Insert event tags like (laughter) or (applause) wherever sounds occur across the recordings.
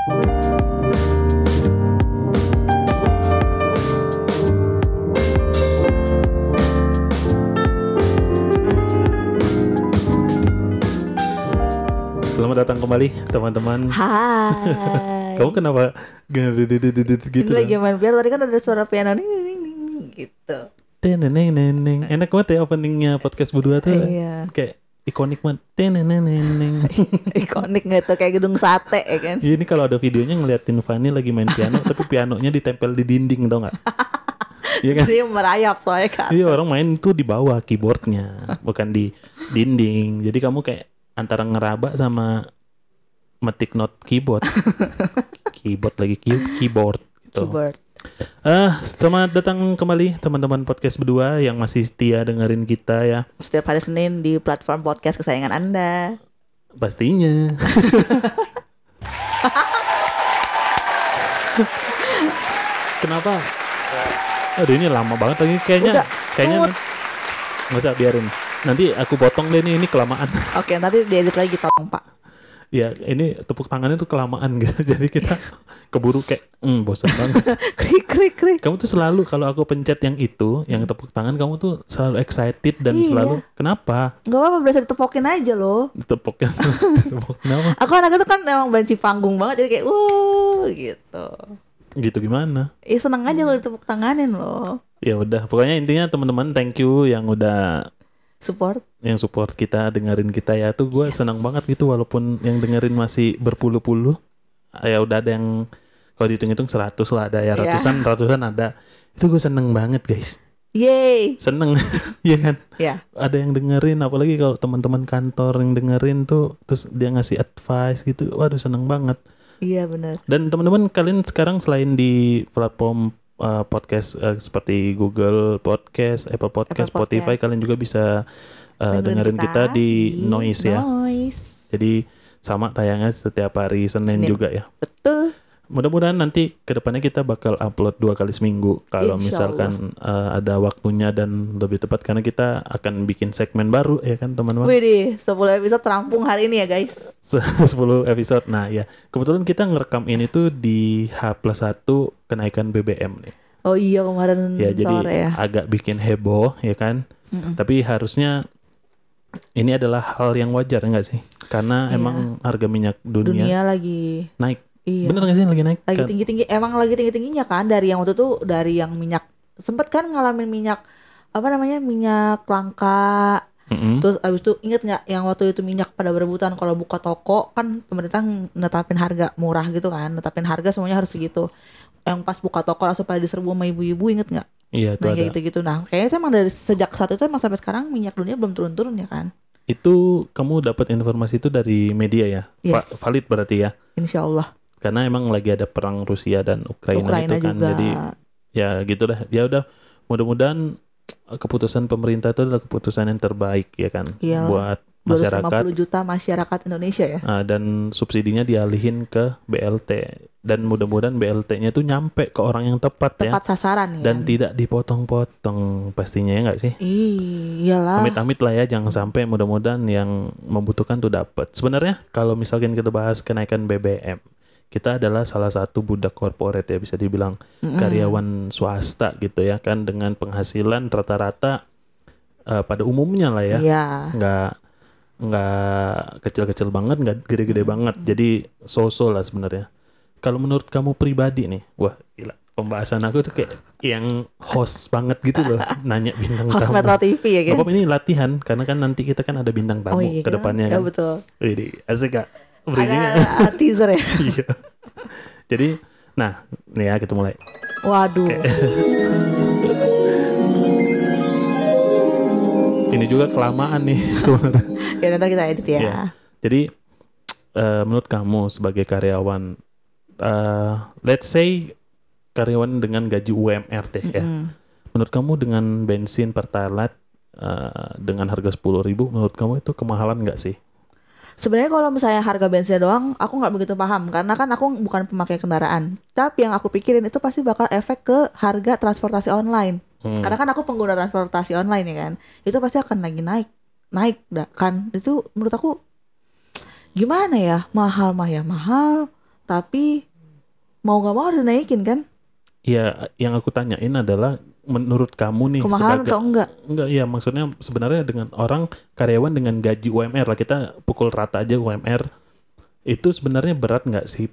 Selamat datang kembali teman-teman. Hai. Kamu kenapa gitu? Lagi main piano tadi kan ada suara piano ning gitu. Teneneng neneng. Enak banget ya openingnya podcast berdua tuh. Iya. Kayak ikonik banget. (laughs) Ikonik nggak tuh kayak gedung sate ya kan? Ini kalau ada videonya ngeliatin Fanny lagi main piano, tapi pianonya ditempel di dinding tau nggak? (laughs) Iya kan? Dia merayap soalnya kan. Iya orang main itu di bawah keyboardnya, bukan di dinding. Jadi kamu kayak antara ngeraba sama metik not keyboard. (laughs) keyboard lagi key- keyboard gitu. Keyboard. Ah, selamat datang kembali teman-teman podcast berdua yang masih setia dengerin kita ya. Setiap hari Senin di platform podcast kesayangan Anda. Pastinya. (laughs) Kenapa? Aduh ini lama banget lagi kayaknya. Udah, kayaknya. Nggak usah biarin. Nanti aku potong deh nih ini kelamaan. Oke, nanti diedit lagi tolong Pak. Ya ini tepuk tangannya tuh kelamaan gitu. (laughs) Jadi kita keburu kayak hmm, bosan banget. (laughs) krik krik krik. kamu tuh selalu kalau aku pencet yang itu, yang tepuk tangan kamu tuh selalu excited dan Iya. selalu kenapa? Gak apa-apa berasa ditepokin aja loh. Tepuk (laughs) kenapa? Aku anaknya tuh kan emang banci panggung banget jadi kayak wuh gitu. Gitu gimana? Ih seneng aja kalau ditepuk tanganin loh. Ya udah, pokoknya intinya teman-teman thank you yang udah Support. yang support kita dengerin kita ya tuh gue senang banget gitu walaupun yang dengerin masih berpuluh-puluh ya udah ada yang kalau dihitung-hitung 100 lah ada ya Iya. ratusan ratusan ada itu gue seneng banget guys Yeay. seneng (laughs) ya kan Ya. ada yang dengerin apalagi kalau teman-teman kantor yang dengerin tuh terus dia ngasih advice gitu waduh seneng banget Iya benar. dan teman-teman kalian sekarang selain di platform uh, podcast uh, seperti Google Podcast, Apple Podcast, Apple Spotify, Podcast. kalian juga bisa uh, dengerin kita, di, Noise ya. Noise. Jadi sama tayangnya setiap hari Senin, Senin. juga ya. Betul. Mudah-mudahan nanti ke depannya kita bakal upload dua kali seminggu kalau Insya misalkan uh, ada waktunya dan lebih tepat karena kita akan bikin segmen baru ya kan teman-teman. Wih 10 episode terampung hari ini ya guys. (laughs) 10 episode. Nah ya kebetulan kita ngerekam ini tuh di H plus 1 kenaikan BBM nih. Oh iya kemarin ya jadi sore ya. agak bikin heboh ya kan Mm-mm. tapi harusnya ini adalah hal yang wajar enggak sih karena Iya. emang harga minyak dunia, Dunia lagi naik iya. bener nggak sih lagi naik? Lagi Kan- tinggi-tinggi emang lagi tinggi-tingginya kan? Dari yang waktu itu dari yang minyak sempet kan ngalamin minyak apa namanya minyak langka. Mm-mm. terus abis itu inget nggak yang waktu itu minyak pada berebutan? Kalau buka toko kan pemerintah netapin harga murah gitu kan? Netapin harga semuanya harus segitu. Yang pas buka toko langsung pada diserbu sama ibu-ibu inget nggak? Iya itu nah ada. kayak gitu-gitu. Nah kayaknya emang dari sejak saat itu emang sampai sekarang minyak dunia belum turun-turun ya kan? Itu kamu dapat informasi itu dari media ya? Va- Yes. valid berarti ya? Insya Allah karena emang lagi ada perang Rusia dan Ukraina, Ukraina itu kan juga. jadi ya gitu dah. Ya udah mudah-mudahan eh, keputusan pemerintah itu adalah keputusan yang terbaik ya kan Iyalah. buat masyarakat. 250 juta masyarakat Indonesia ya. Ah, dan subsidinya dialihin ke BLT dan mudah-mudahan BLT-nya itu nyampe ke orang yang tepat, ya. Tepat sasaran ya. dan tidak dipotong-potong pastinya ya nggak sih? Iyalah. Amit-amit lah ya jangan sampai mudah-mudahan yang membutuhkan tuh dapat sebenarnya kalau misalkan kita bahas kenaikan BBM kita adalah salah satu budak korporat ya bisa dibilang Mm-mm. karyawan swasta gitu ya kan dengan penghasilan rata-rata eh, pada umumnya lah ya. Iya. nggak nggak kecil-kecil banget nggak gede-gede banget. Jadi so-so lah sebenarnya. Kalau menurut kamu pribadi nih wah gila pembahasan aku tuh kayak yang host banget gitu loh (laughs) nanya bintang Host tamu. Metro TV ya kan? ini latihan karena kan nanti kita kan ada bintang tamu ke kita- depannya ya kan. betul. Widih, asik gak Bridging agak (laughs) teaser ya (laughs) Iya. jadi nah nih ya kita mulai waduh ini juga kelamaan nih (laughs) sebenarnya ya nanti kita edit ya Iya. Jadi eh, menurut kamu sebagai karyawan, eh, let's say karyawan dengan gaji UMR deh ya. Mm-mm. Menurut kamu dengan bensin pertalite eh, dengan harga 10.000 ribu, menurut kamu itu kemahalan nggak sih? Sebenarnya kalau misalnya harga bensin doang, aku nggak begitu paham karena kan aku bukan pemakai kendaraan. Tapi yang aku pikirin itu pasti bakal efek ke harga transportasi online. Hmm. Karena kan aku pengguna transportasi online ya kan, itu pasti akan lagi naik, naik kan. Itu menurut aku gimana ya mahal mah ya mahal, tapi mau nggak mau harus naikin kan? Ya, yang aku tanyain adalah menurut kamu nih Kemahalan sebagai atau enggak? enggak ya maksudnya sebenarnya dengan orang karyawan dengan gaji UMR lah kita pukul rata aja UMR itu sebenarnya berat nggak sih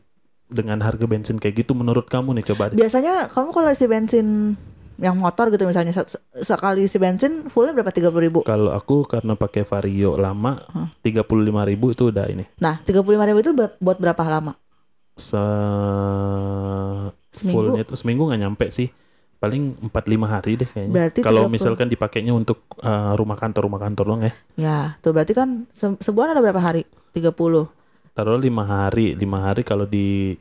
dengan harga bensin kayak gitu menurut kamu nih coba deh. Biasanya kamu kalau isi bensin yang motor gitu misalnya se- sekali isi bensin fullnya berapa tiga ribu? Kalau aku karena pakai Vario lama tiga puluh lima ribu itu udah ini Nah tiga puluh ribu itu buat berapa lama? se Seminggu? fullnya itu seminggu nggak nyampe sih paling 4-5 hari deh kayaknya. Berarti Kalau 30. misalkan dipakainya untuk uh, rumah kantor rumah kantor doang ya. Ya tuh berarti kan se- sebulan ada berapa hari? 30 Taruh lima hari, lima hari kalau di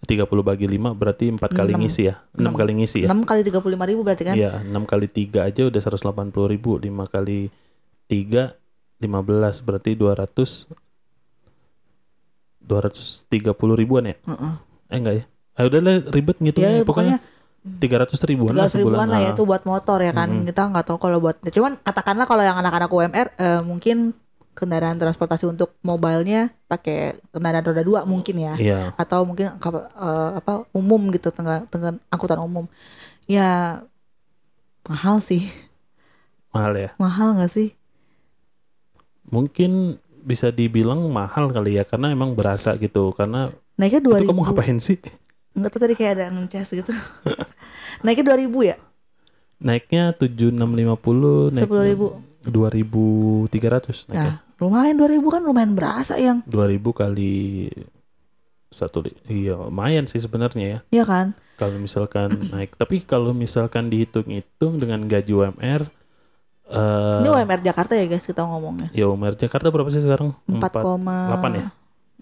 30 bagi 5 berarti empat kali Enam. ngisi ya. 6 kali ngisi ya. 6 kali 35 ribu berarti kan? Iya, 6 kali 3 aja udah 180 ribu 5 kali 3 15 berarti 200 230 ribuan ya? Heeh. Eh enggak ya? Ah udah lah ribet ngitungnya Ya, pokoknya pokoknya 300 ribuan lah 300 sebulan. ribuan lah ya itu buat motor ya kan. Kita nggak tahu kalau buat cuman katakanlah kalau yang anak-anak UMR eh, mungkin kendaraan transportasi untuk mobilenya pakai kendaraan roda dua mungkin ya. Iya. atau mungkin eh, apa umum gitu tengah tengah angkutan umum. Ya mahal sih. Mahal ya. mahal nggak sih? Mungkin bisa dibilang mahal kali ya karena emang berasa gitu. Karena naiknya dua ribu kamu ngapain sih? nggak tahu tadi kayak ada ngecas gitu (laughs) naiknya dua ribu ya? Naiknya 7650 naik sepuluh ribu. 2300 naiknya. nah lumayan dua ribu kan lumayan berasa yang. 2000 kali satu iya lumayan sih sebenarnya ya. Ya kan? Kalau misalkan (clears throat) naik tapi kalau misalkan dihitung-hitung dengan gaji UMR eh ini UMR Jakarta ya guys kita ngomongnya? Ya UMR Jakarta berapa sih sekarang? Empat koma 8 ya?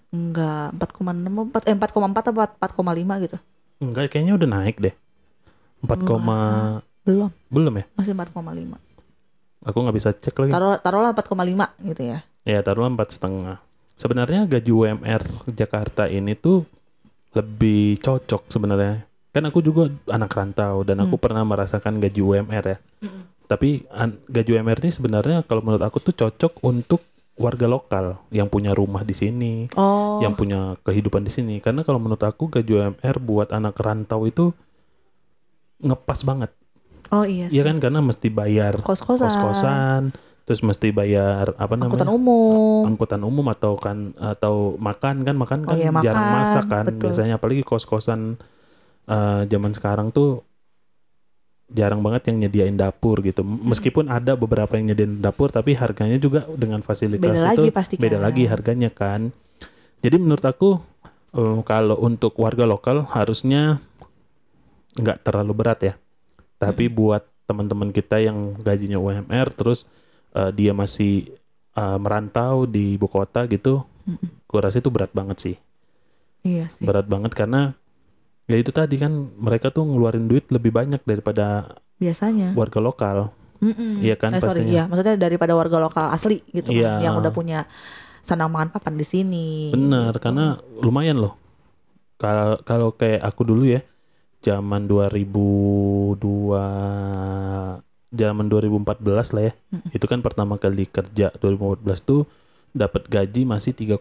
Enggak empat koma enam empat eh empat koma empat atau empat koma lima gitu. Enggak kayaknya udah naik deh 4, koma- belum. Belum ya? Masih empat koma lima. Aku nggak bisa cek lagi. Taruh taruhlah empat koma lima gitu ya. Ya taruhlah empat setengah. Sebenarnya gaji UMR Jakarta ini tuh lebih cocok sebenarnya. Kan aku juga anak rantau dan aku pernah merasakan gaji UMR ya. Tapi an- gaji UMR ini sebenarnya kalau menurut aku tuh cocok untuk warga lokal yang punya rumah di sini oh. yang punya kehidupan di sini. Karena kalau menurut aku gaji UMR buat anak rantau itu ngepas banget. Oh iya sih. Iya kan karena mesti bayar kos-kosan. kos-kosan terus mesti bayar apa namanya? Angkutan umum. Angkutan umum atau kan atau makan kan makan Oh kan iya, jarang makan, masak kan betul. biasanya. Apalagi kos-kosan eh, zaman sekarang tuh jarang banget yang nyediain dapur gitu. Hmm. meskipun ada beberapa yang nyediain dapur tapi harganya juga dengan fasilitas Beda itu lagi pasti beda kan. lagi harganya kan. Jadi menurut aku eh, kalau untuk warga lokal harusnya nggak terlalu berat ya. Tapi buat teman-teman kita yang gajinya UMR terus eh, dia masih eh, merantau di ibu kota gitu gue rasa itu berat banget sih. Iya sih. Berat banget karena ya itu tadi kan mereka tuh ngeluarin duit lebih banyak daripada biasanya. warga lokal. Iya kan, Eh, sorry, pastinya. iya. Maksudnya daripada warga lokal asli gitu kan, Iya. yang udah punya sandang pangan papan di sini bener gitu. karena lumayan loh. Kalau kalau kayak aku dulu ya zaman 2002 zaman 2014 lah ya itu kan pertama kali kerja 2014 tuh dapat gaji masih 3,9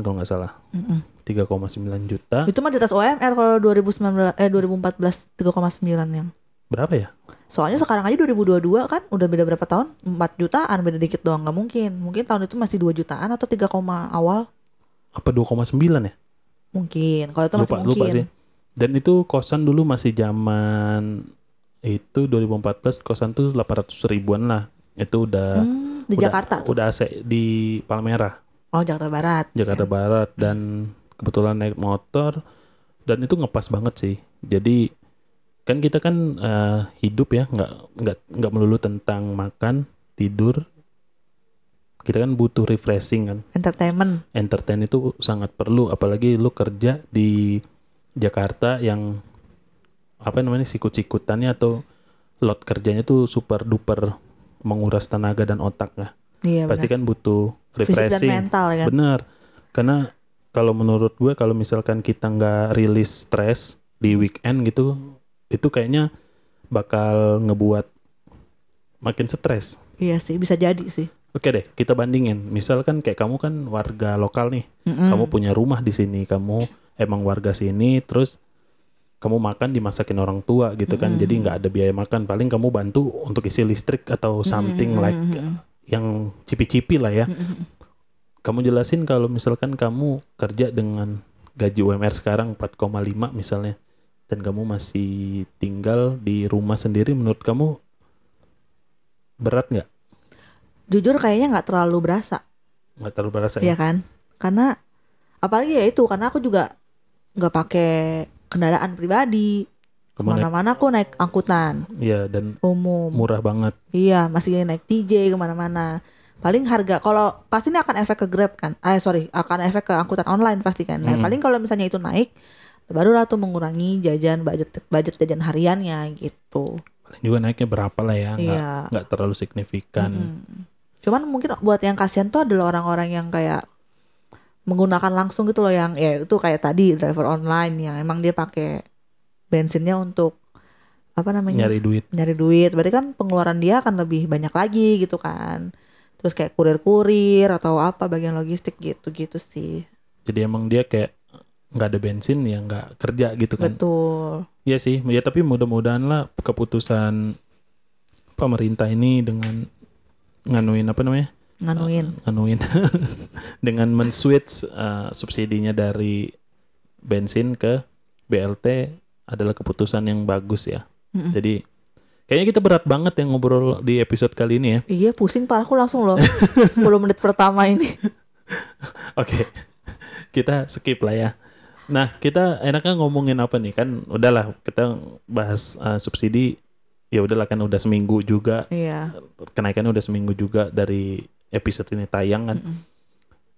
kalau nggak salah Mm-mm. 3,9 juta itu mah di atas UMR kalau 2019 eh 2014 3,9 yang berapa ya Soalnya sekarang aja 2022 kan udah beda berapa tahun? 4 jutaan beda dikit doang nggak mungkin. Mungkin tahun itu masih 2 jutaan atau 3, koma awal apa 2,9 ya mungkin. Kalau itu masih lupa mungkin. lupa sih dan itu kosan dulu masih zaman itu 2014 kosan tuh 800 ribuan lah. Itu udah Hmm, di udah- Jakarta tuh. udah AC di Palmerah Oh, Jakarta Barat. Jakarta Barat. Dan kebetulan naik motor. Dan itu ngepas banget sih. Jadi kan kita kan eh, hidup ya. Nggak nggak nggak melulu tentang makan tidur. Kita kan butuh refreshing kan. Entertainment. entertain itu sangat perlu. Apalagi lu kerja di Jakarta yang apa namanya sikut-sikutannya atau lot kerjanya tuh super duper menguras tenaga dan otak lah Iya, pasti kan butuh Fisik dan refreshing mental kan. bener karena kalau menurut gue kalau misalkan kita nggak rilis stres di weekend gitu itu kayaknya bakal ngebuat makin stres Iya sih, bisa jadi sih. Oke deh, kita bandingin. Misalkan kayak kamu kan warga lokal nih, Mm-mm. kamu punya rumah di sini, kamu emang warga sini terus kamu makan dimasakin orang tua gitu kan. Jadi nggak ada biaya makan. Paling kamu bantu untuk isi listrik atau something like yang cipi-cipi lah ya. Kamu jelasin kalau misalkan kamu kerja dengan gaji UMR sekarang 4,5 misalnya dan kamu masih tinggal di rumah sendiri menurut kamu berat nggak? Jujur kayaknya nggak terlalu berasa, nggak terlalu berasa ya? Ya kan? Karena apalagi ya itu karena aku juga nggak pakai kendaraan pribadi. Ke mana? Ke mana-mana aku naik angkutan Iya dan umum. murah banget Iya, masih naik TJ ke mana-mana. Paling harga kalau pasti ini akan efek ke Grab kan? Eh sorry, akan efek ke angkutan online pasti kan. Nah, Mm. paling kalau misalnya itu naik, barulah tuh mengurangi jajan budget budget jajan hariannya gitu. paling juga naiknya berapa lah ya nggak Iya. nggak terlalu signifikan Mm. Cuman mungkin buat yang kasihan tuh adalah orang-orang yang kayak menggunakan langsung gitu loh yang ya itu kayak tadi driver online yang emang dia pakai bensinnya untuk apa namanya nyari duit. nyari duit. Berarti kan pengeluaran dia akan lebih banyak lagi gitu kan. Terus kayak kurir-kurir atau apa bagian logistik gitu gitu sih. Jadi emang dia kayak nggak ada bensin ya nggak kerja gitu kan? Betul. Iya sih ya tapi mudah-mudahan lah keputusan pemerintah ini dengan nganuin apa namanya nganuin nganuin (laughs) dengan men-switch uh, subsidinya dari bensin ke BLT adalah keputusan yang bagus ya. Mm-mm. Jadi kayaknya kita berat banget yang ngobrol di episode kali ini ya. iya pusing parah aku langsung loh 10 menit pertama ini (laughs) Oke. kita skip lah ya. Nah, kita enaknya ngomongin apa nih kan udahlah kita bahas uh, subsidi ya udahlah kan udah seminggu juga iya kenaikannya udah seminggu juga dari episode ini tayang kan. Mm-mm.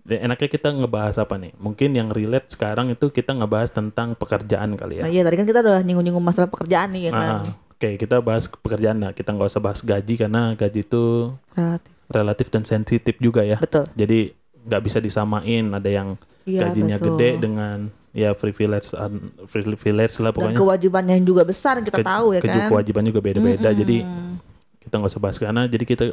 Dan enaknya kita ngebahas apa nih? Mungkin yang relate sekarang itu kita ngebahas tentang pekerjaan kali ya. nah iya tadi kan kita udah nyinggung-nyinggung masalah pekerjaan nih ya kan Ah, Oke, kita bahas pekerjaan lah. Kita nggak usah bahas gaji karena gaji itu relatif relatif dan sensitif juga ya. betul Jadi nggak bisa disamain. Ada yang iya gajinya betul. gede dengan ya privilege un- privilege lah dan pokoknya. kewajibannya yang juga besar kita Ke- tahu ya kan Kewajiban juga beda-beda. Jadi Mm-mm. kita nggak usah bahas karena jadi kita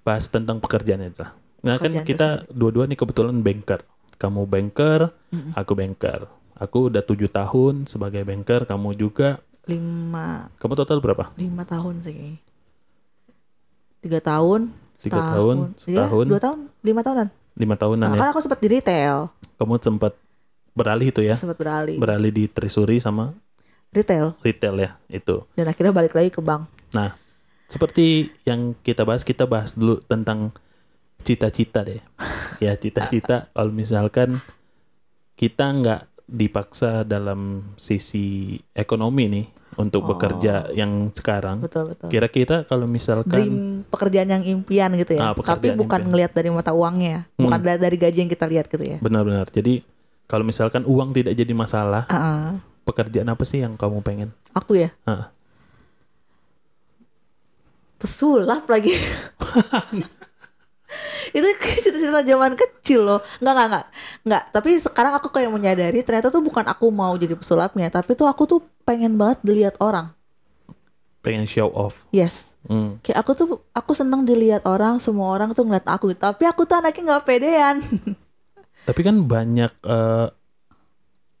bahas tentang pekerjaan itu lah. Nah kan Pekerjaan kita dua-dua nih kebetulan banker. Kamu banker, Mm-mm. aku banker. Aku udah tujuh tahun sebagai banker. Kamu juga. lima Kamu total berapa? lima tahun sih tiga tahun Tiga tahun, Iya, setahun, dua tahun lima tahunan lima tahunan nah, ya. kan aku sempat di retail Kamu sempat beralih itu ya, sempat beralih beralih di treasury sama retail retail ya itu. dan akhirnya balik lagi ke bank Nah, seperti yang kita bahas, kita bahas dulu tentang cita-cita deh. (laughs) Ya cita-cita kalau misalkan kita nggak dipaksa dalam sisi ekonomi nih untuk Oh. bekerja yang sekarang. betul betul Kira-kira kalau misalkan dream pekerjaan yang impian gitu ya Ah, tapi bukan impian. ngelihat dari mata uangnya bukan Hmm. dari dari gaji yang kita lihat gitu ya benar-benar, jadi kalau misalkan uang tidak jadi masalah, Ah, ah. pekerjaan apa sih yang kamu pengen? aku ya Ah. Pesulap lagi. Itu cita-cita zaman kecil loh. Nggak nggak nggak. Nggak tapi sekarang aku kayak menyadari ternyata tuh bukan aku mau jadi pesulapnya tapi tuh aku tuh pengen banget dilihat orang. Pengen show off. yes. Hmm. kayak aku tuh aku seneng dilihat orang semua orang tuh ngeliat aku. Tapi aku tuh anaknya nggak pedean. Tapi kan banyak eh,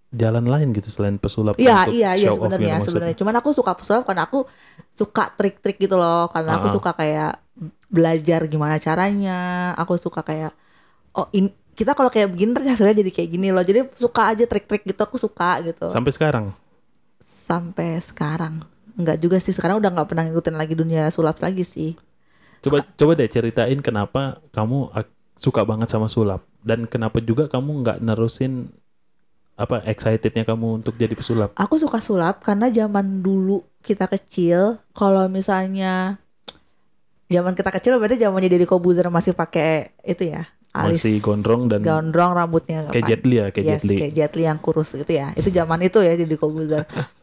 jalan lain gitu selain pesulap Iya untuk iya iya show off sebenarnya gitu maksudnya. sebenarnya. Cuman aku suka pesulap karena aku suka trik-trik gitu loh. Karena aku Ah. suka kayak belajar gimana caranya. Aku suka kayak oh in, kita kalau kayak begini ternyata hasilnya jadi kayak gini loh. Jadi suka aja trik-trik gitu aku suka gitu. Sampai sekarang. Sampai sekarang Enggak juga sih sekarang udah nggak pernah ngikutin lagi dunia sulap lagi sih. Coba coba deh ceritain kenapa kamu suka banget sama sulap dan kenapa juga kamu nggak nerusin apa excitednya kamu untuk jadi pesulap. Aku suka sulap karena zaman dulu kita kecil kalau misalnya zaman kita kecil berarti zamannya Deddy Kobuzer masih pakai itu ya alis Masih gondrong dan gondrong rambutnya kayak Jet Li ya, kayak yes, Jet Li. kayak Jet Li yang kurus gitu ya itu zaman itu ya Deddy Kobuzer (laughs)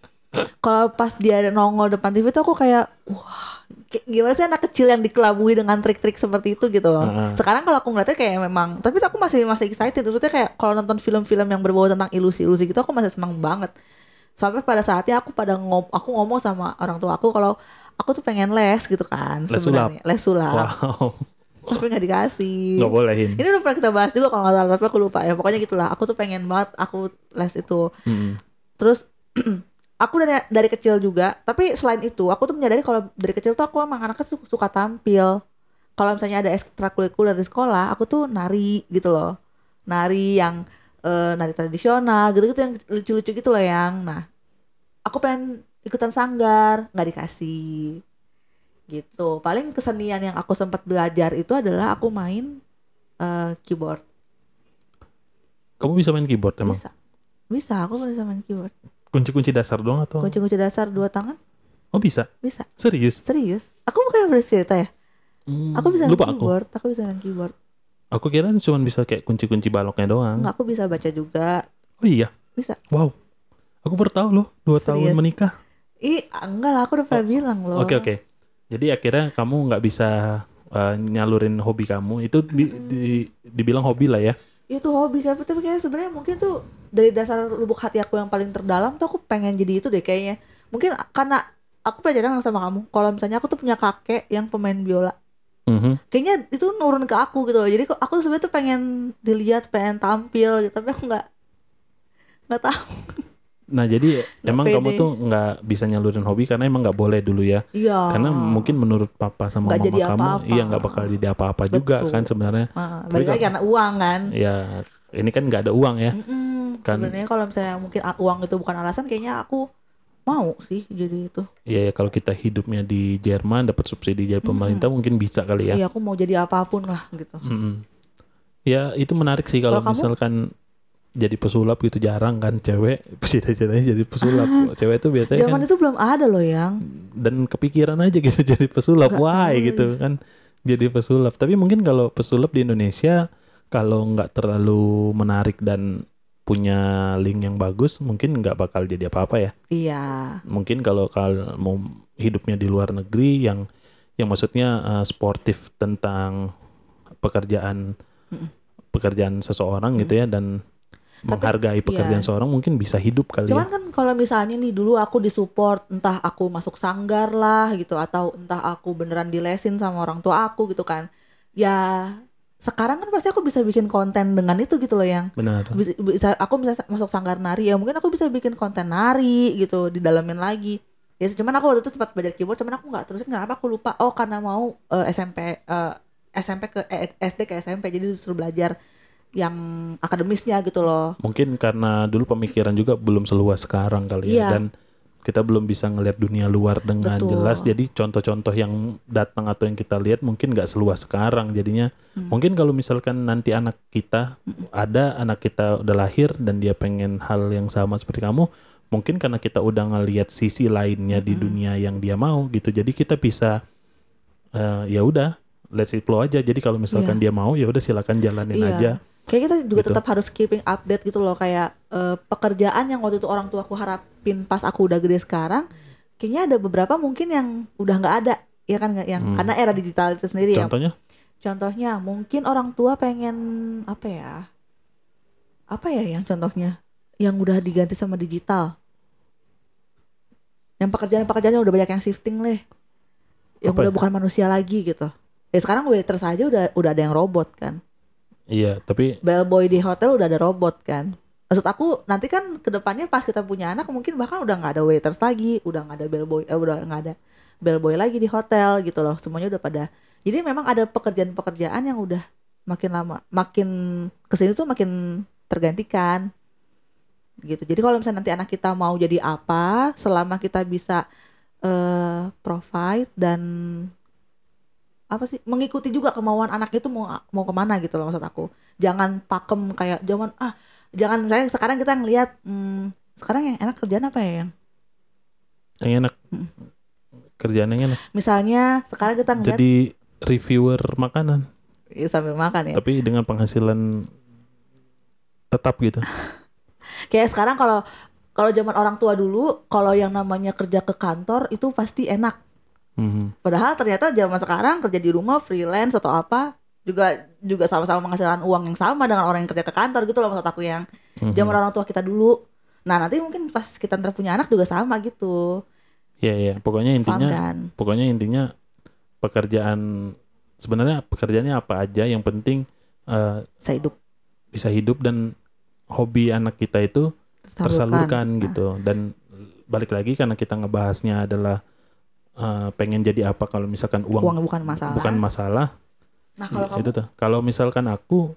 kalau pas dia nongol depan TV tuh aku kayak wah gimana sih anak kecil yang dikelabui dengan trik-trik seperti itu gitu loh. Ah. sekarang kalau aku ngeliatnya kayak memang tapi aku masih masih excited. Maksudnya kayak kalau nonton film-film yang berbau tentang ilusi-ilusi gitu aku masih senang banget. Sampai pada saatnya aku pada ngom aku ngomong sama orang tua aku kalau aku tuh pengen les gitu kan Les sebenarnya. les sulap. Wow. tapi nggak dikasih. Nggak bolehin. ini udah pernah kita bahas juga kalau nggak salah tapi aku lupa ya. Pokoknya gitulah. Aku tuh pengen banget aku les itu. Mm-mm. terus (clears throat) aku dari dari kecil juga tapi selain itu aku tuh menyadari kalau dari kecil tuh aku emang anaknya suka, suka tampil. Kalau misalnya ada ekstrakurikuler di sekolah aku tuh nari gitu loh. Nari yang eh, nari tradisional gitu gitu yang lucu-lucu gitu loh yang nah aku pengen ikutan sanggar nggak dikasih. Gitu. Paling kesenian yang aku sempat belajar itu adalah aku main eh, keyboard. Kamu bisa main keyboard emang? bisa. Bisa aku bisa main keyboard Kunci-kunci dasar doang atau? kunci-kunci dasar dua tangan Oh bisa? bisa Serius? serius aku kayak bercerita ya Hmm, aku bisa lupa aku. keyboard aku bisa main keyboard Aku kira cuma bisa kayak kunci-kunci baloknya doang. Enggak, aku bisa baca juga Oh iya. bisa Wow. Aku baru tahu loh, dua tahun Serius? menikah. ih enggak lah aku udah pernah bilang loh Oke oke. Jadi akhirnya kamu nggak bisa uh, nyalurin hobi kamu itu di, di- dibilang hobi lah ya. itu hobi kan tapi kayak sebenarnya mungkin tuh dari dasar lubuk hati aku yang paling terdalam tuh aku pengen jadi itu deh kayaknya mungkin karena aku pernah sama kamu kalau misalnya aku tuh punya kakek yang pemain biola Mhm. kayaknya itu nurun ke aku gitu loh jadi aku sebenarnya tuh pengen dilihat pengen tampil gitu tapi aku nggak nggak tahu Nah jadi (laughs) emang pede. kamu tuh nggak bisa nyalurin hobi karena emang nggak boleh dulu ya. iya Karena mungkin menurut papa sama Nggak mama jadi kamu, apa-apa. iya nggak bakal jadi apa-apa juga kan sebenarnya. Ah, Tapi balik lagi kalau- karena uang kan Ya ini kan nggak ada uang ya. Mm-mm. Kan- sebenarnya kalau misalnya mungkin uang itu bukan alasan kayaknya aku mau sih jadi itu Ya, ya kalau kita hidupnya di Jerman dapat subsidi dari pemerintah mungkin bisa kali ya. iya aku mau jadi apa pun lah gitu Mm-mm. Ya itu menarik sih kalau Kalau kamu? misalkan jadi pesulap gitu jarang kan cewek (laughs) cita-citanya jadi pesulap. (laughs) cewek itu biasanya zaman kan itu belum ada loh yang dan kepikiran aja gitu (laughs) jadi pesulap. Why tahu gitu kan jadi pesulap. Tapi mungkin kalau pesulap di Indonesia kalau nggak terlalu menarik dan punya link yang bagus mungkin nggak bakal jadi apa-apa ya. iya Mungkin kalau kalau mau hidupnya di luar negeri yang yang maksudnya uh, sportif tentang pekerjaan pekerjaan seseorang gitu ya dan menghargai pekerjaan iya. seorang mungkin bisa hidup kali cuman ya. kan kalau misalnya nih dulu aku disupport entah aku masuk sanggar lah gitu atau entah aku beneran dilesin sama orang tua aku gitu kan ya sekarang kan pasti aku bisa bikin konten dengan itu gitu loh yang Benar. bisa, bisa aku bisa masuk sanggar nari ya mungkin aku bisa bikin konten nari gitu didalamin lagi ya cuman aku waktu itu sempat belajar keyboard cuman aku nggak terusin kenapa aku lupa oh karena mau eh, SMP eh, SMP ke eh, SD ke SMP jadi disuruh belajar yang akademisnya gitu loh Mungkin karena dulu pemikiran juga belum seluas sekarang kali ya Iya. dan kita belum bisa ngelihat dunia luar dengan Betul. jelas. Jadi contoh-contoh yang datang atau yang kita lihat mungkin nggak seluas sekarang. Jadinya Hmm. mungkin kalau misalkan nanti anak kita ada anak kita udah lahir dan dia pengen hal yang sama seperti kamu, mungkin karena kita udah ngelihat sisi lainnya Hmm. di dunia yang dia mau gitu. Jadi kita bisa eh, ya udah let's it flow aja. Jadi kalau misalkan dia mau ya udah silakan jalanin Iya. aja. Kayak kita juga Gitu. tetap harus keeping update gitu loh kayak eh, pekerjaan yang waktu itu orang tua aku harapin pas aku udah gede sekarang, kayaknya ada beberapa mungkin yang udah nggak ada, ya kan yang Hmm. karena era digital itu sendiri ya. Contohnya Contohnya mungkin orang tua pengen apa ya? Apa ya yang contohnya yang udah diganti sama digital? Yang pekerjaan-pekerjaan udah banyak yang shifting leh. Yang Apa udah ya? bukan manusia lagi gitu. Ya sekarang waiters aja udah udah ada yang robot kan. Iya, tapi bellboy di hotel udah ada robot kan? Maksud aku nanti kan ke depannya pas kita punya anak mungkin bahkan udah nggak ada waiters lagi udah nggak ada bellboy eh udah nggak ada bellboy lagi di hotel gitu loh. Semuanya udah pada jadi memang ada pekerjaan-pekerjaan yang udah makin lama makin ke sini tuh makin tergantikan gitu. Jadi kalau misalnya nanti anak kita mau jadi apa selama kita bisa eh provide dan apa sih mengikuti juga kemauan anak itu mau mau ke mana gitu loh maksud aku. Jangan pakem kayak zaman ah jangan saya sekarang kita ngelihat hmm, sekarang yang enak kerjaan apa ya yang? Yang enak? Kerjaan yang enak. misalnya sekarang kita ngelihat Jadi reviewer makanan, ya, sambil makan ya. Tapi dengan penghasilan tetap gitu. (laughs) kayak sekarang kalau kalau zaman orang tua dulu kalau yang namanya kerja ke kantor itu pasti enak Mhm. padahal ternyata zaman sekarang kerja di rumah freelance atau apa juga juga sama-sama menghasilkan uang yang sama dengan orang yang kerja ke kantor gitu loh maksud aku yang Mhm. zaman orang tua kita dulu. Nah nanti mungkin pas kita ntar punya anak juga sama gitu. Iya iya, pokoknya paham intinya kan? pokoknya intinya pekerjaan sebenarnya pekerjaannya apa aja yang penting eh, Saya hidup. bisa hidup dan hobi anak kita itu tersalurkan. gitu. Dan balik lagi karena kita ngebahasnya adalah eh, pengen jadi apa kalau misalkan uang, Uang bukan masalah. bukan masalah? Nah kalau kamu itu tuh. Kalau misalkan aku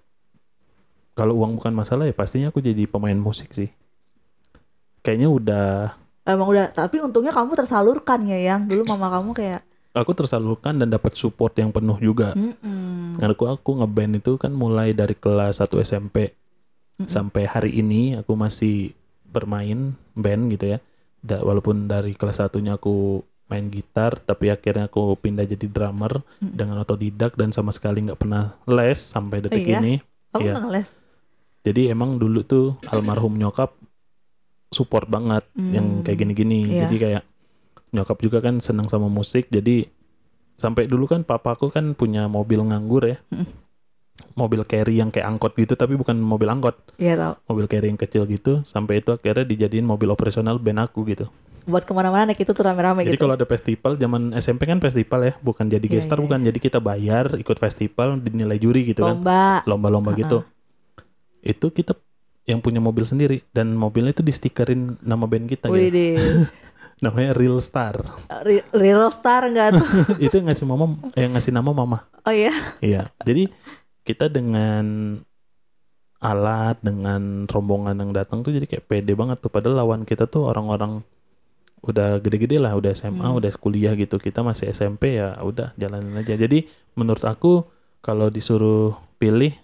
kalau uang bukan masalah ya pastinya aku jadi pemain musik sih. Kayaknya udah emang udah, tapi untungnya kamu tersalurkan ya yang. Dulu mama kamu kayak, aku tersalurkan dan dapat support yang penuh juga. "Mm-mm." Karena aku aku ngeband itu kan mulai dari kelas 1 SMP sampai hari ini aku masih bermain band gitu ya. Da- walaupun dari kelas satunya aku main gitar tapi akhirnya aku pindah jadi drummer dengan otodidak dan sama sekali nggak pernah les sampai detik iya? ini. Iya. nggak ngeles. Jadi emang dulu tuh almarhum nyokap support banget yang kayak gini-gini. Iya. Jadi kayak nyokap juga kan senang sama musik. Jadi sampai dulu kan papaku kan punya mobil nganggur ya. Mobil carry yang kayak angkot gitu tapi bukan mobil angkot. Iya tau. Mobil carry yang kecil gitu sampai itu akhirnya dijadiin mobil operasional band aku gitu. Buat ke mana-mana naik itu tuh rame-rame Jadi gitu. kalau ada festival zaman SMP kan festival ya, bukan jadi Iya, gestar iya, bukan. Jadi kita bayar ikut festival dinilai juri gitu kan Lomba. lomba-lomba gitu. Itu kita yang punya mobil sendiri dan mobilnya itu di stikerin nama band kita Wih gitu. (laughs) Namanya Real Star. Re- Real star nggak tuh? (laughs) itu yang ngasih mama yang ngasih nama mama. Oh iya. Iya. Jadi kita dengan alat dengan rombongan yang datang tuh jadi kayak pede banget tuh padahal lawan kita tuh orang-orang udah gede-gede lah udah SMA udah kuliah gitu kita masih SMP ya udah jalanin aja jadi menurut aku kalau disuruh pilih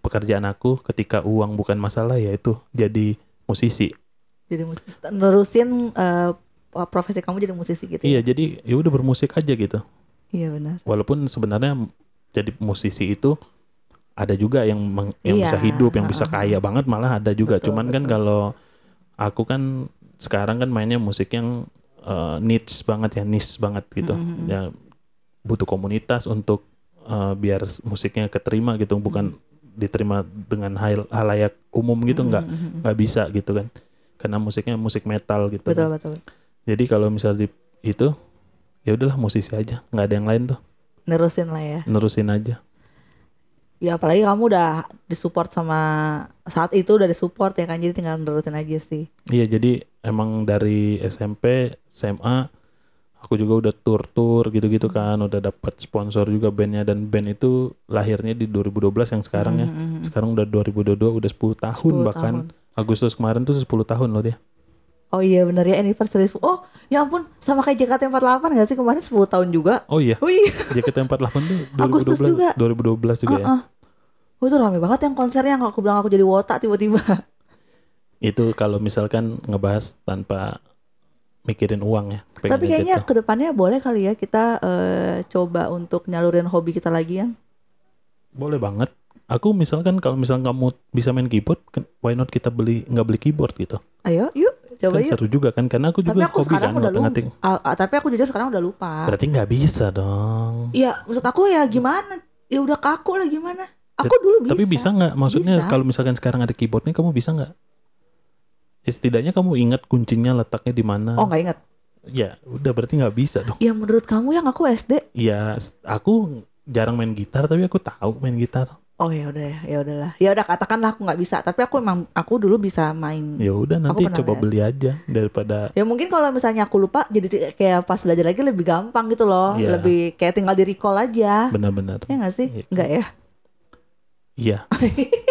pekerjaan aku ketika uang bukan masalah ya itu jadi musisi Jadi musik. Nerusin eh, profesi kamu jadi musisi gitu. iya jadi ya udah bermusik aja gitu Iya benar. walaupun sebenarnya jadi musisi itu ada juga yang meng- yang Iya, bisa hidup yang bisa kaya banget malah ada juga Betul, cuman kan betul. kalau aku kan sekarang kan mainnya musik yang eh, niche banget ya niche banget gitu Mhm. ya butuh komunitas untuk eh, biar musiknya keterima gitu bukan diterima dengan hal halayak umum gitu nggak Mhm. nggak bisa gitu kan karena musiknya musik metal gitu Betul betul. jadi kalau misal di itu ya udahlah musisi aja nggak ada yang lain tuh Nerusin lah ya. nerusin aja Ya apalagi kamu udah disupport sama saat itu udah disupport ya kan jadi tinggal nerusin aja sih. Iya jadi emang dari SMP SMA aku juga udah tur-tur gitu-gitu kan udah dapat sponsor juga bandnya dan band itu lahirnya di 2012 yang sekarang ya Mhm. sekarang udah 2022 udah 10 tahun 10 bahkan tahun. Agustus kemarin tuh 10 tahun loh dia Oh iya bener ya anniversary. Oh ya ampun sama kayak JKT48 gak sih kemarin 10 tahun juga. oh iya Oh iya. (laughs) JKT48 tuh 2012 (laughs) Agustus juga. 2012 juga ya Heeh. Oh itu rame banget yang konsernya yang aku bilang aku jadi wota tiba-tiba. (laughs) itu kalau misalkan ngebahas tanpa mikirin uang ya Tapi kayaknya gitu. ke depannya boleh kali ya kita eh, coba untuk nyalurin hobi kita lagi yang. boleh banget aku misalkan kalau misalkan kamu bisa main keyboard why not kita beli nggak beli keyboard gitu Ayo yuk coba kan yuk. seru juga kan karena aku Tapi juga aku hobi kan ngotak-ngatik Ah, ah, tapi aku jujur sekarang udah lupa. berarti nggak bisa dong Iya, maksud aku ya gimana? Ya udah kaku lah gimana? Aku dulu bisa. tapi bisa nggak maksudnya Bisa. kalau misalkan sekarang ada keyboardnya kamu bisa nggak ya, setidaknya kamu ingat kuncinya letaknya di mana Oh nggak ingat. ya udah berarti nggak bisa dong Ya menurut kamu yang aku SD. ya aku jarang main gitar tapi aku tahu main gitar Oh ya udah ya, ya udahlah. Ya udah katakanlah aku nggak bisa. Tapi aku emang aku dulu bisa main. ya udah nanti coba les. beli aja daripada Ya mungkin kalau misalnya aku lupa jadi kayak pas belajar lagi lebih gampang gitu loh. Iya. Lebih kayak tinggal di recall aja. benar-benar Ya nggak sih? Iya. Nggak ya? Iya. (laughs)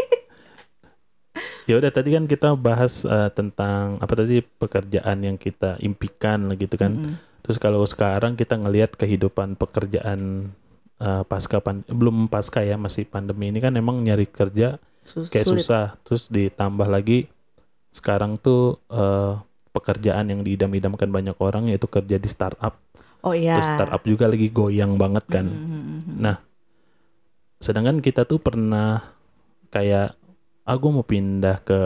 ya udah tadi kan kita bahas eh, tentang apa tadi pekerjaan yang kita impikan gitu kan. Mm-mm. Terus kalau sekarang kita ngelihat kehidupan pekerjaan eh, pasca pan belum pasca ya masih pandemi ini kan emang nyari kerja Sus- kayak sulit. susah. Terus ditambah lagi sekarang tuh eh, pekerjaan yang diidam-idamkan banyak orang yaitu kerja di startup. Oh iya. Terus startup juga lagi goyang banget kan. Mhm. Nah, sedangkan kita tuh pernah kayak aku mau pindah ke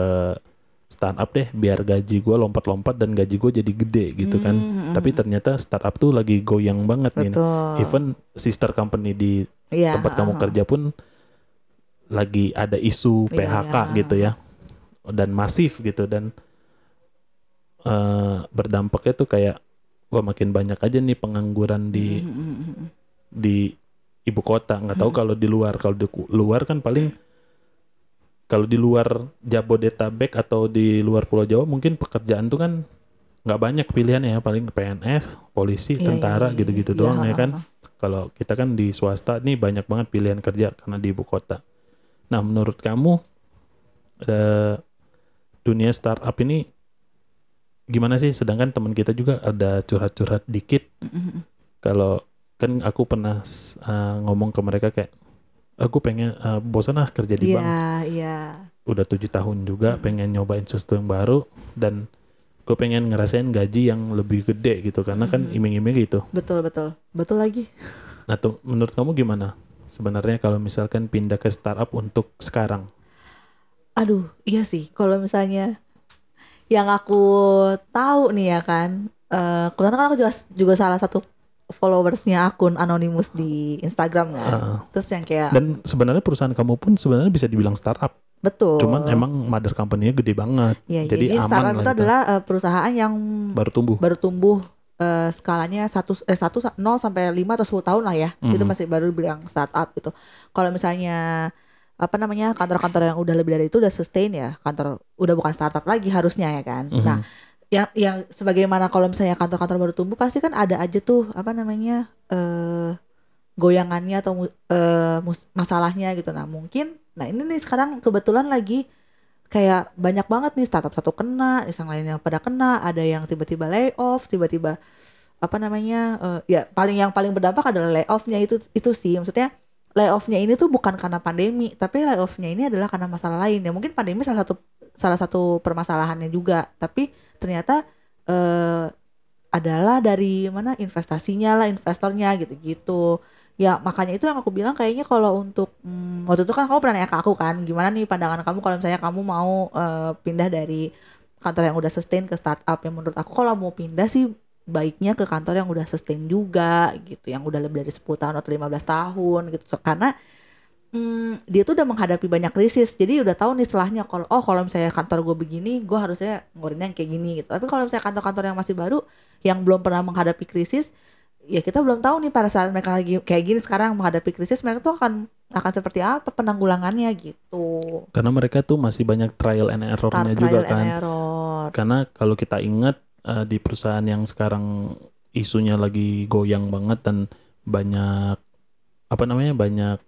startup deh biar gaji gue lompat-lompat dan gaji gue jadi gede gitu kan. Mhm. Tapi ternyata startup tuh lagi goyang banget nih. Betul. Even sister company di Iya, tempat kamu kerja pun lagi ada isu Iya, PHK iya. gitu ya. Dan masif gitu dan eh berdampaknya tuh kayak wah makin banyak aja nih pengangguran di mhm, mhm. di ibu kota nggak tahu kalau di luar kalau di luar kan paling kalau di luar Jabodetabek atau di luar Pulau Jawa mungkin pekerjaan tuh kan nggak banyak pilihannya ya. Paling PNS polisi Iya, tentara iya, iya, gitu-gitu iya, doang ya ha, kan. kalau kita kan di swasta nih banyak banget pilihan kerja karena di ibu kota. Nah menurut kamu eh, dunia startup ini gimana sih? Sedangkan teman kita juga ada curhat-curhat dikit. Mm-mm. kalau kan aku pernah uh, ngomong ke mereka kayak aku pengen uh, bosan ah kerja di Iya, bank iya. udah tujuh tahun juga pengen nyobain sesuatu yang baru dan gue pengen ngerasain gaji yang lebih gede gitu karena kan iming-iming gitu Betul, betul. Betul lagi. nah tuh menurut kamu gimana sebenarnya kalau misalkan pindah ke startup untuk sekarang Aduh, iya sih. Kalau misalnya yang aku tahu nih ya kan, eh kebetulan kan aku juga juga salah satu followersnya akun anonimus di Instagram kan. Ah. Terus yang kayak dan sebenarnya perusahaan kamu pun sebenarnya bisa dibilang startup betul. cuman emang mother company-nya gede banget ya, jadi jadi aman startup itu gitu. adalah eh, perusahaan yang baru tumbuh baru tumbuh eh, skalanya satu eh satu nol sampai 5 atau 10 tahun lah ya. Itu Mhm. masih baru bilang startup gitu. Kalau misalnya apa namanya kantor-kantor yang udah lebih dari itu udah sustain ya kantor udah bukan startup lagi harusnya ya kan. Mhm. Nah yang yang sebagaimana kalau misalnya kantor-kantor baru tumbuh pasti kan ada aja tuh apa namanya eh goyangannya atau mus- masalahnya gitu. Nah mungkin nah ini nih sekarang kebetulan lagi kayak banyak banget nih startup satu kena, yang lainnya pada kena, ada yang tiba-tiba layoff, tiba-tiba apa namanya eh, ya paling yang paling berdampak adalah layoffnya itu itu sih maksudnya layoffnya ini tuh bukan karena pandemi tapi layoffnya ini adalah karena masalah lain. Ya mungkin pandemi salah satu salah satu permasalahannya juga tapi ternyata eh, adalah dari mana investasinya lah investornya gitu-gitu. Ya makanya itu yang aku bilang kayaknya kalau untuk hmm, waktu itu kan kamu pernah nanya ke aku kan gimana nih pandangan kamu kalau misalnya kamu mau eh, pindah dari kantor yang udah sustain ke startup yang menurut aku kalau mau pindah sih baiknya ke kantor yang udah sustain juga gitu. Yang udah lebih dari 10 tahun atau 15 tahun gitu. So, karena hmm, dia tuh udah menghadapi banyak krisis. Jadi udah tahu nih setelahnya kalau oh kalau misalnya kantor gue begini gue harusnya ngurinnya yang kayak gini gitu. Tapi kalau misalnya kantor-kantor yang masih baru yang belum pernah menghadapi krisis ya kita belum tahu nih pada saat mereka lagi kayak gini sekarang menghadapi krisis mereka tuh akan akan seperti apa penanggulangannya gitu. Karena mereka tuh masih banyak trial and errornya Trial juga and kan. error. Karena kalau kita ingat eh, di perusahaan yang sekarang isunya lagi goyang banget dan banyak apa namanya banyak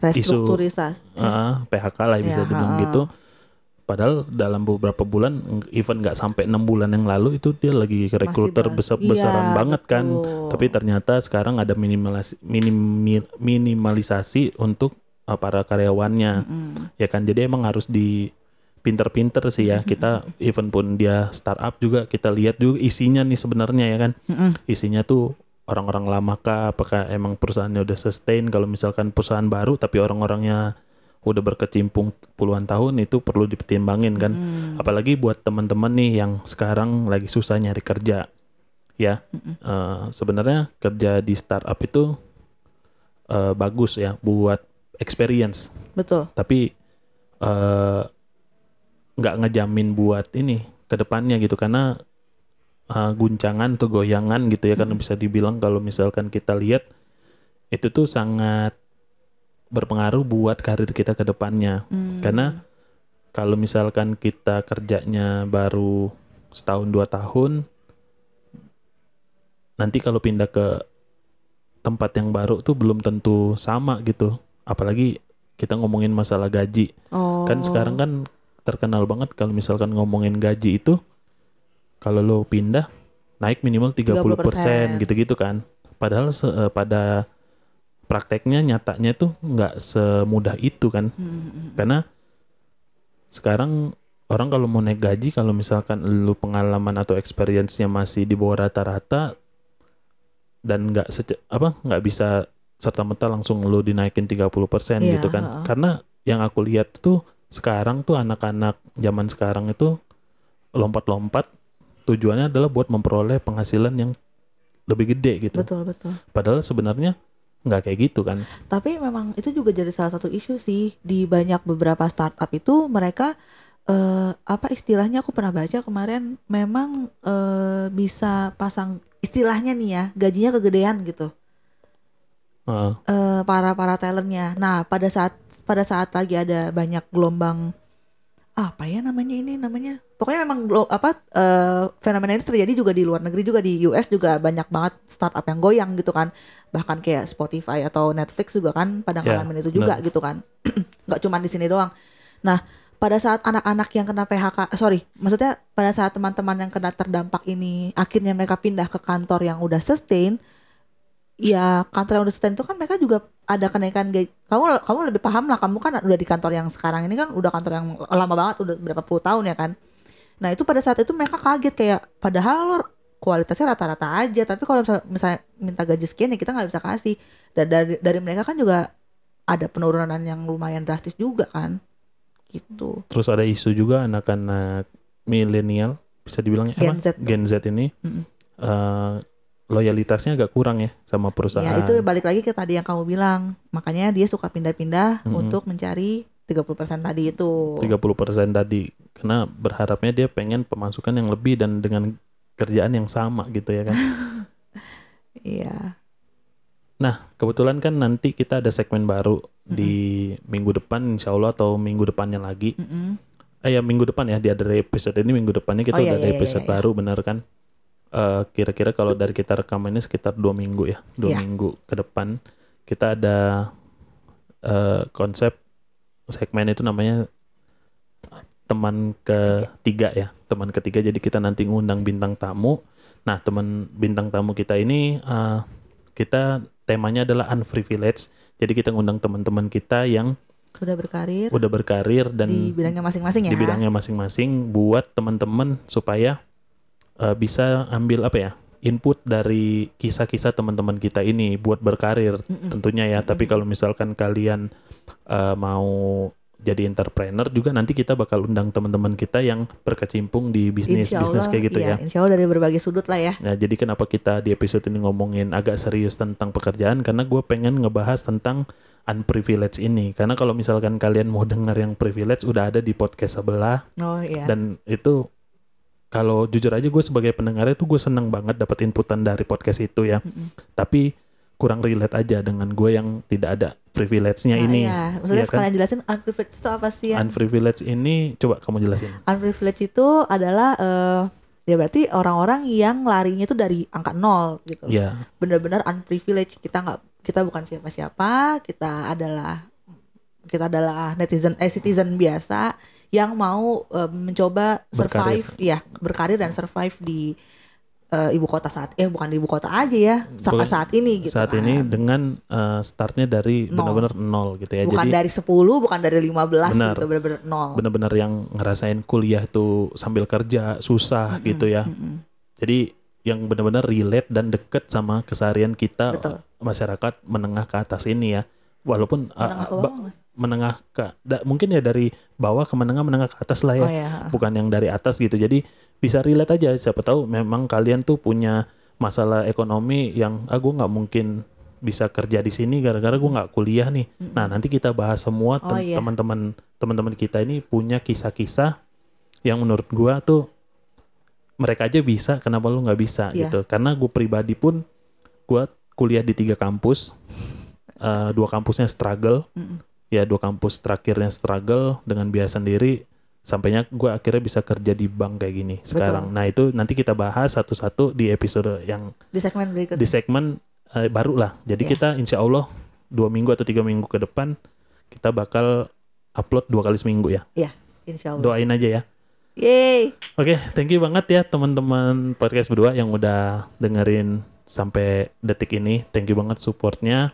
restrukturisasi eh, PHK lah bisa Ya, dibilang ha-ha. gitu padahal dalam beberapa bulan even nggak sampai enam bulan yang lalu itu dia lagi rekruter besar besaran Iya, banget kan betul. tapi ternyata sekarang ada minimalisi, minimi- minimalisasi untuk eh, para karyawannya Mm. ya kan jadi emang harus di pinter-pinter sih ya. Kita even pun dia startup juga kita lihat juga isinya nih sebenarnya ya kan. Mm-mm. isinya tuh orang-orang lama kah? Apakah emang perusahaannya udah sustain? Kalau misalkan perusahaan baru tapi orang-orangnya udah berkecimpung puluhan tahun itu perlu dipertimbangin kan. Mm. apalagi buat teman-teman nih yang sekarang lagi susah nyari kerja ya. Eh, sebenarnya kerja di startup itu eh, bagus ya buat experience. Betul. Tapi eh, nggak ngejamin buat ini ke depannya gitu. Karena eh, guncangan atau goyangan gitu ya karena bisa dibilang kalau misalkan kita lihat itu tuh sangat berpengaruh buat karir kita ke depannya. Mm. karena kalau misalkan kita kerjanya baru setahun dua tahun nanti kalau pindah ke tempat yang baru tuh belum tentu sama gitu. Apalagi kita ngomongin masalah gaji. Oh kan sekarang kan terkenal banget kalau misalkan ngomongin gaji itu kalau lo pindah naik minimal 30% 30%. gitu-gitu kan padahal se- eh, pada prakteknya nyatanya tuh nggak semudah itu kan Mm-mm. karena sekarang orang kalau mau naik gaji kalau misalkan lu pengalaman atau experience-nya masih di bawah rata-rata dan nggak apa nggak bisa serta merta langsung lu dinaikin 30% Iya, gitu kan karena yang aku lihat tuh sekarang tuh anak-anak zaman sekarang itu lompat-lompat tujuannya adalah buat memperoleh penghasilan yang lebih gede gitu. Betul betul. Padahal sebenarnya nggak kayak gitu kan. Tapi memang itu juga jadi salah satu isu sih. Di banyak beberapa startup itu mereka eh, apa istilahnya aku pernah baca kemarin memang eh, bisa pasang istilahnya nih ya gajinya kegedean gitu. Heeh. eh, para para talentnya. Nah pada saat pada saat lagi ada banyak gelombang apa ya namanya ini namanya? Pokoknya memang apa eh, fenomena ini terjadi juga di luar negeri juga di US juga banyak banget startup yang goyang gitu kan. Bahkan kayak Spotify atau Netflix juga kan pada ngalamin itu juga gitu kan. (clears throat) Nggak cuma di sini doang. Nah pada saat anak-anak yang kena PHK sorry maksudnya pada saat teman-teman yang kena terdampak ini akhirnya mereka pindah ke kantor yang udah sustain ya kantor yang udah sustain itu kan mereka juga ada kenaikan gaji. Kamu kamu lebih paham lah, kamu kan udah di kantor yang sekarang ini kan udah kantor yang lama banget, udah berapa puluh tahun ya kan. Nah itu pada saat itu mereka kaget kayak padahal lo kualitasnya rata-rata aja, tapi kalau misalnya, misalnya minta gaji sekian ya kita nggak bisa kasih. Dan dari dari mereka kan juga ada penurunan yang lumayan drastis juga kan, gitu. Terus ada isu juga anak-anak milenial bisa dibilang Gen? Z. Gen Z ini Mm-mm. eh, loyalitasnya agak kurang ya sama perusahaan. Ya itu balik lagi ke tadi yang kamu bilang, makanya dia suka pindah-pindah Mm-mm. untuk mencari 30% tadi itu. 30% tadi karena berharapnya dia pengen pemasukan yang lebih dan dengan kerjaan yang sama gitu ya kan. (laughs) Iya. Nah, kebetulan kan nanti kita ada segmen baru di minggu depan insya Allah atau minggu depannya lagi. Mm-mm. Eh ya minggu depan ya, di ada episode ini minggu depannya kita Oh, iya, udah ada iya, iya, episode iya. baru benar kan? Eh, kira-kira kalau dari kita rekaman ini sekitar dua minggu ya, dua Iya. minggu ke depan kita ada eh, konsep segmen itu namanya teman ketiga ya, teman ketiga. Jadi kita nanti ngundang bintang tamu. Nah, teman bintang tamu kita ini eh, kita temanya adalah unprivileged. Jadi kita ngundang teman-teman kita yang Udah berkarir udah berkarir dan di bidangnya masing-masing ya. di bidangnya masing-masing buat teman-teman supaya uh, bisa ambil apa ya input dari kisah-kisah teman-teman kita ini buat berkarir Mm-mm. tentunya ya tapi kalau misalkan kalian uh, mau jadi entrepreneur juga nanti kita bakal undang teman-teman kita yang berkecimpung di bisnis Insya bisnis Allah, kayak gitu iya, ya Insya Allah dari berbagai sudut lah ya. Nah, jadi kenapa kita di episode ini ngomongin agak serius tentang pekerjaan? Karena gue pengen ngebahas tentang unprivileged ini. Karena kalau misalkan kalian mau dengar yang privilege, udah ada di podcast sebelah. Oh iya. Dan itu kalau jujur aja gue sebagai pendengarnya tuh gue seneng banget dapat inputan dari podcast itu ya. Mm-mm. Tapi kurang relate aja dengan gue yang tidak ada privilege-nya Nah, ini. Iya. Maksudnya kan? sekalian jelasin unprivileged itu apa sih ya? Unprivileged ini coba kamu jelasin. unprivileged itu adalah eh ya berarti orang-orang yang larinya itu dari angka nol gitu. Ya, Benar-benar unprivileged. Kita nggak kita bukan siapa-siapa, kita adalah kita adalah netizen eh citizen biasa yang mau eh, mencoba survive ya berkarir dan survive di eh, ibu kota saat eh bukan di ibu kota aja ya sa- Bukan saat ini gitu saat kan. ini dengan uh, startnya dari benar-benar nol gitu ya. bukan Jadi dari 10 bukan dari 15 Benar. gitu benar-benar nol benar-benar yang ngerasain kuliah itu sambil kerja susah gitu ya. Mm-mm. Jadi yang benar-benar relate dan deket sama keseharian kita Betul. masyarakat menengah ke atas ini ya. Walaupun uh, Menengah ke ba- bawah, Mas. menengah ke da- mungkin ya dari bawah ke menengah menengah ke atas lah ya. oh ya Bukan yang dari atas gitu. Jadi bisa relate aja siapa tahu memang kalian tuh punya masalah ekonomi yang ah gue nggak mungkin bisa kerja di sini gara-gara gue nggak kuliah nih. Nah nanti kita bahas semua Oh, iya. teman-teman teman-teman kita ini punya kisah-kisah yang menurut gue tuh mereka aja bisa kenapa lu nggak bisa Iya. gitu. Karena gue pribadi pun gue kuliah di tiga kampus, Eh, dua kampusnya struggle, Mm-mm. ya dua kampus terakhirnya struggle dengan biaya sendiri sampainya gue akhirnya bisa kerja di bank kayak gini sekarang. Nah itu nanti kita bahas satu-satu di episode yang di segmen berikutnya di segmen eh, baru lah. Jadi Iya. kita insya Allah dua minggu atau tiga minggu ke depan kita bakal upload dua kali seminggu ya. insya Allah Doain aja ya. Yeay Oke, thank you banget ya teman-teman podcast berdua yang udah dengerin sampai detik ini. Thank you banget supportnya.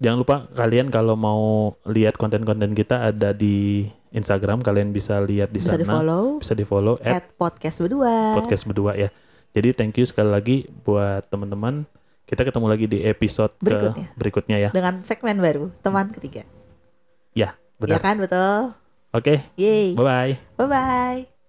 Jangan lupa kalian kalau mau lihat konten-konten kita ada di Instagram, kalian bisa lihat di bisa sana. di follow Bisa di follow at at podcast berdua podcast berdua ya. Jadi thank you sekali lagi buat teman-teman. Kita ketemu lagi di episode ke Berikutnya. berikutnya ya. dengan segmen baru teman ketiga Ya, ya benar. kan betul Oke, Yeay bye-bye. bye bye